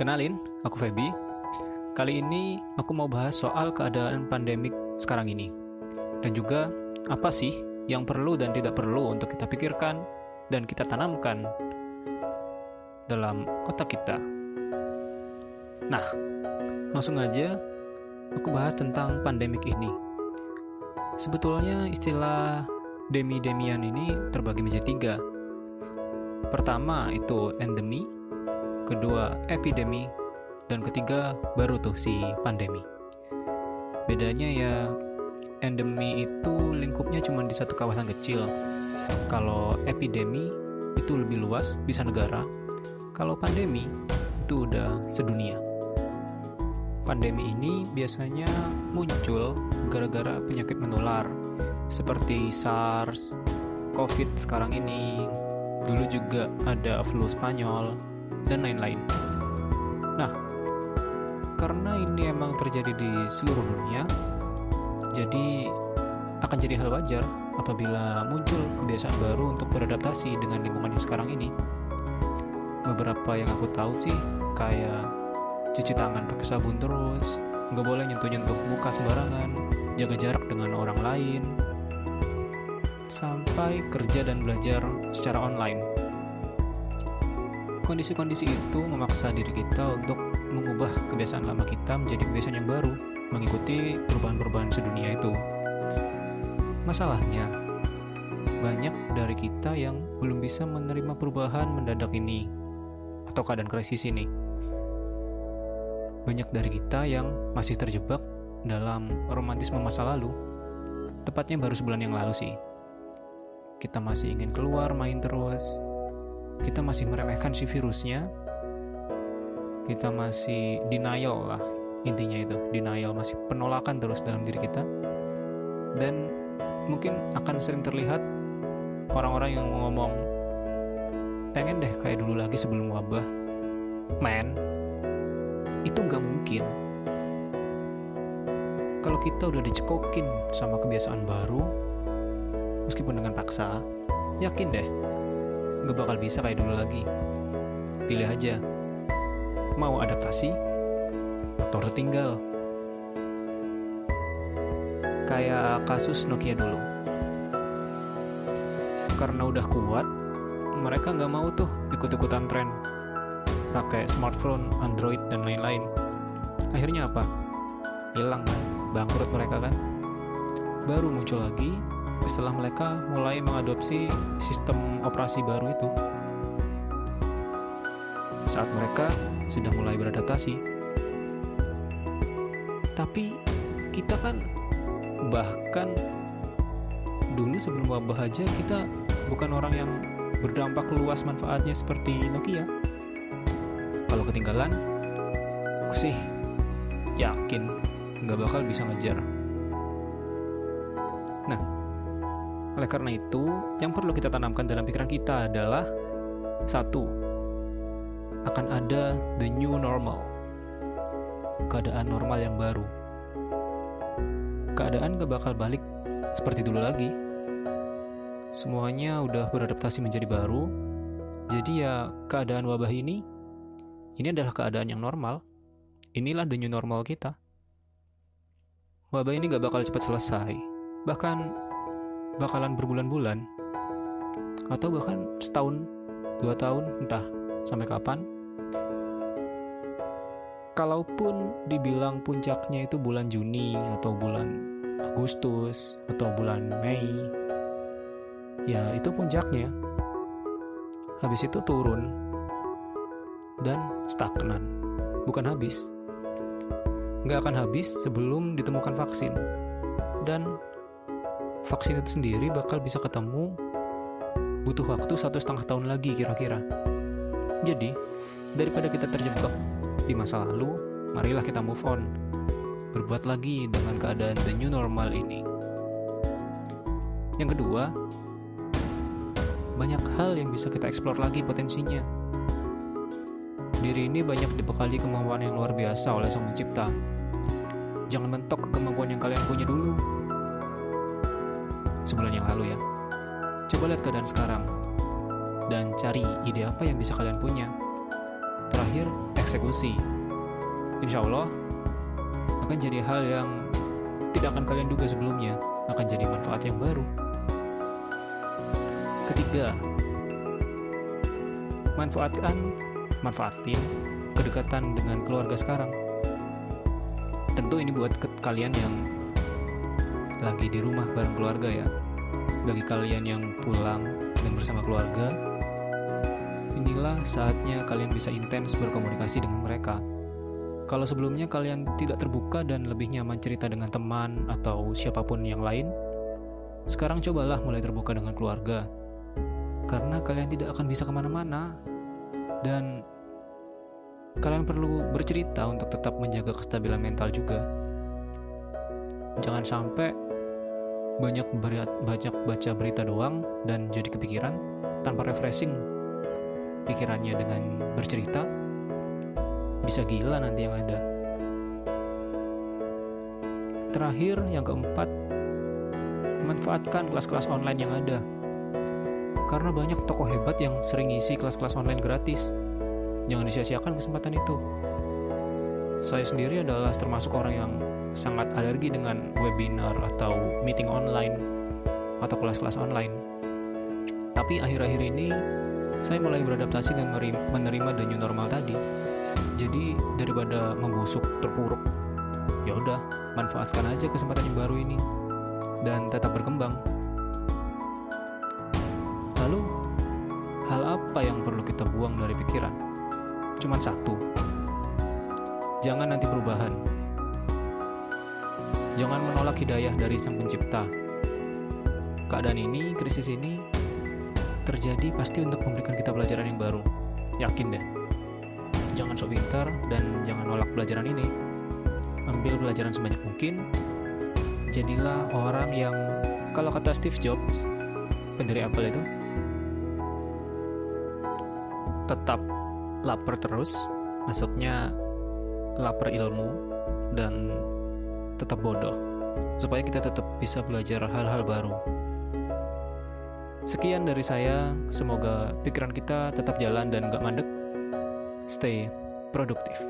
Kenalin, aku Feby. Kali ini aku mau bahas soal keadaan pandemik sekarang ini. Dan juga apa sih yang perlu dan tidak perlu untuk kita pikirkan dan kita tanamkan dalam otak kita. Nah, langsung aja aku bahas tentang pandemik ini. Sebetulnya istilah demi-demian ini terbagi menjadi tiga. Pertama itu endemi, kedua epidemi, dan ketiga baru tuh si pandemi. Bedanya ya endemi itu lingkupnya cuma di satu kawasan kecil. Kalau epidemi itu lebih luas, bisa negara. Kalau pandemi itu udah sedunia. Pandemi ini biasanya muncul gara-gara penyakit menular seperti SARS, COVID sekarang ini, dulu juga ada flu Spanyol, dan lain-lain. Nah, karena ini emang terjadi di seluruh dunia, jadi akan jadi hal wajar apabila muncul kebiasaan baru untuk beradaptasi dengan lingkungan yang sekarang ini. Beberapa yang aku tahu sih kayak cuci tangan pakai sabun terus, nggak boleh nyentuh-nyentuh muka sembarangan, jaga jarak dengan orang lain, sampai kerja dan belajar secara online. Kondisi-kondisi itu memaksa diri kita untuk mengubah kebiasaan lama kita menjadi kebiasaan yang baru, mengikuti perubahan-perubahan sedunia itu. Masalahnya, banyak dari kita yang belum bisa menerima perubahan mendadak ini atau keadaan krisis ini. Banyak dari kita yang masih terjebak dalam romantisme masa lalu. Tepatnya baru sebulan yang lalu sih. Kita masih ingin keluar main terus, kita masih meremehkan si virusnya. Kita masih denial lah intinya itu. Denial masih penolakan terus dalam diri kita. Dan mungkin akan sering terlihat orang-orang yang ngomong pengen deh kayak dulu lagi sebelum wabah. Man itu nggak mungkin. Kalau kita udah dicekokin sama kebiasaan baru meskipun dengan paksa yakin deh nggak bakal bisa kayak dulu lagi. Pilih aja, mau adaptasi atau tertinggal. Kayak kasus Nokia dulu. Karena udah kuat, mereka nggak mau tuh ikut-ikutan tren. Pakai smartphone, Android, dan lain-lain. Akhirnya apa? Hilang kan? Bangkrut mereka kan? Baru muncul lagi setelah mereka mulai mengadopsi sistem operasi baru itu. Saat mereka sudah mulai beradaptasi. Tapi kita kan bahkan dulu sebelum wabah aja kita bukan orang yang berdampak luas manfaatnya seperti Nokia. Kalau ketinggalan, aku sih yakin nggak bakal bisa ngejar. Nah, oleh karena itu, yang perlu kita tanamkan dalam pikiran kita adalah satu, akan ada the new normal, keadaan normal yang baru. Keadaan gak bakal balik seperti dulu lagi. Semuanya udah beradaptasi menjadi baru, jadi ya keadaan wabah ini, ini adalah keadaan yang normal. Inilah the new normal kita. Wabah ini gak bakal cepat selesai. Bahkan bakalan berbulan-bulan. Atau bahkan setahun dua tahun entah sampai kapan. Kalaupun dibilang puncaknya itu bulan Juni atau bulan Agustus atau bulan Mei ya itu puncaknya. Habis itu turun dan stagnan. Bukan habis. Nggak akan habis sebelum ditemukan vaksin. Dan vaksin itu sendiri bakal bisa ketemu butuh waktu satu setengah tahun lagi kira-kira. Jadi, daripada kita terjebak di masa lalu, marilah kita move on. Berbuat lagi dengan keadaan the new normal ini. Yang kedua, banyak hal yang bisa kita eksplor lagi potensinya. Diri ini banyak dibekali kemampuan yang luar biasa oleh Sang Pencipta. Jangan mentok kemampuan yang kalian punya dulu, sebulan yang lalu ya. Coba lihat keadaan sekarang dan cari ide apa yang bisa kalian punya. Terakhir, eksekusi. Insya Allah akan jadi hal yang tidak akan kalian duga sebelumnya, akan jadi manfaat yang baru. Ketiga, manfaatkan, manfaatin kedekatan dengan keluarga sekarang. Tentu ini buat kalian yang lagi di rumah bareng keluarga ya. Bagi kalian yang pulang dan bersama keluarga, inilah saatnya kalian bisa intens berkomunikasi dengan mereka. Kalau sebelumnya kalian tidak terbuka dan lebih nyaman cerita dengan teman atau siapa pun yang lain, sekarang cobalah mulai terbuka dengan keluarga. Karena kalian tidak akan bisa ke mana-mana, dan kalian perlu bercerita untuk tetap menjaga kestabilan mental juga. Jangan sampai banyak banyak baca berita doang dan jadi kepikiran tanpa refreshing pikirannya dengan bercerita bisa gila nanti yang ada. Terakhir, yang keempat, manfaatkan kelas-kelas online yang ada. Karena banyak tokoh hebat yang sering ngisi kelas-kelas online gratis. Jangan disia-siakan kesempatan itu. Saya sendiri adalah termasuk orang yang sangat alergi dengan webinar atau meeting online atau kelas-kelas online. Tapi akhir-akhir ini saya mulai beradaptasi dan menerima the new normal tadi. Jadi daripada membusuk terpuruk, ya udah manfaatkan aja kesempatan yang baru ini dan tetap berkembang. Lalu, hal apa yang perlu kita buang dari pikiran? Cuma satu. Jangan nanti perubahan. Jangan menolak hidayah dari Sang Pencipta. Keadaan ini, krisis ini, terjadi pasti untuk memberikan kita pelajaran yang baru. Yakin deh. Jangan sok pintar dan jangan nolak pelajaran ini. Ambil pelajaran sebanyak mungkin. Jadilah orang yang, kalau kata Steve Jobs, pendiri Apple itu, tetap lapar terus, masuknya lapar ilmu dan tetap bodoh, supaya kita tetap bisa belajar hal-hal baru. Sekian dari saya, semoga pikiran kita tetap jalan dan gak mandek. Stay produktif.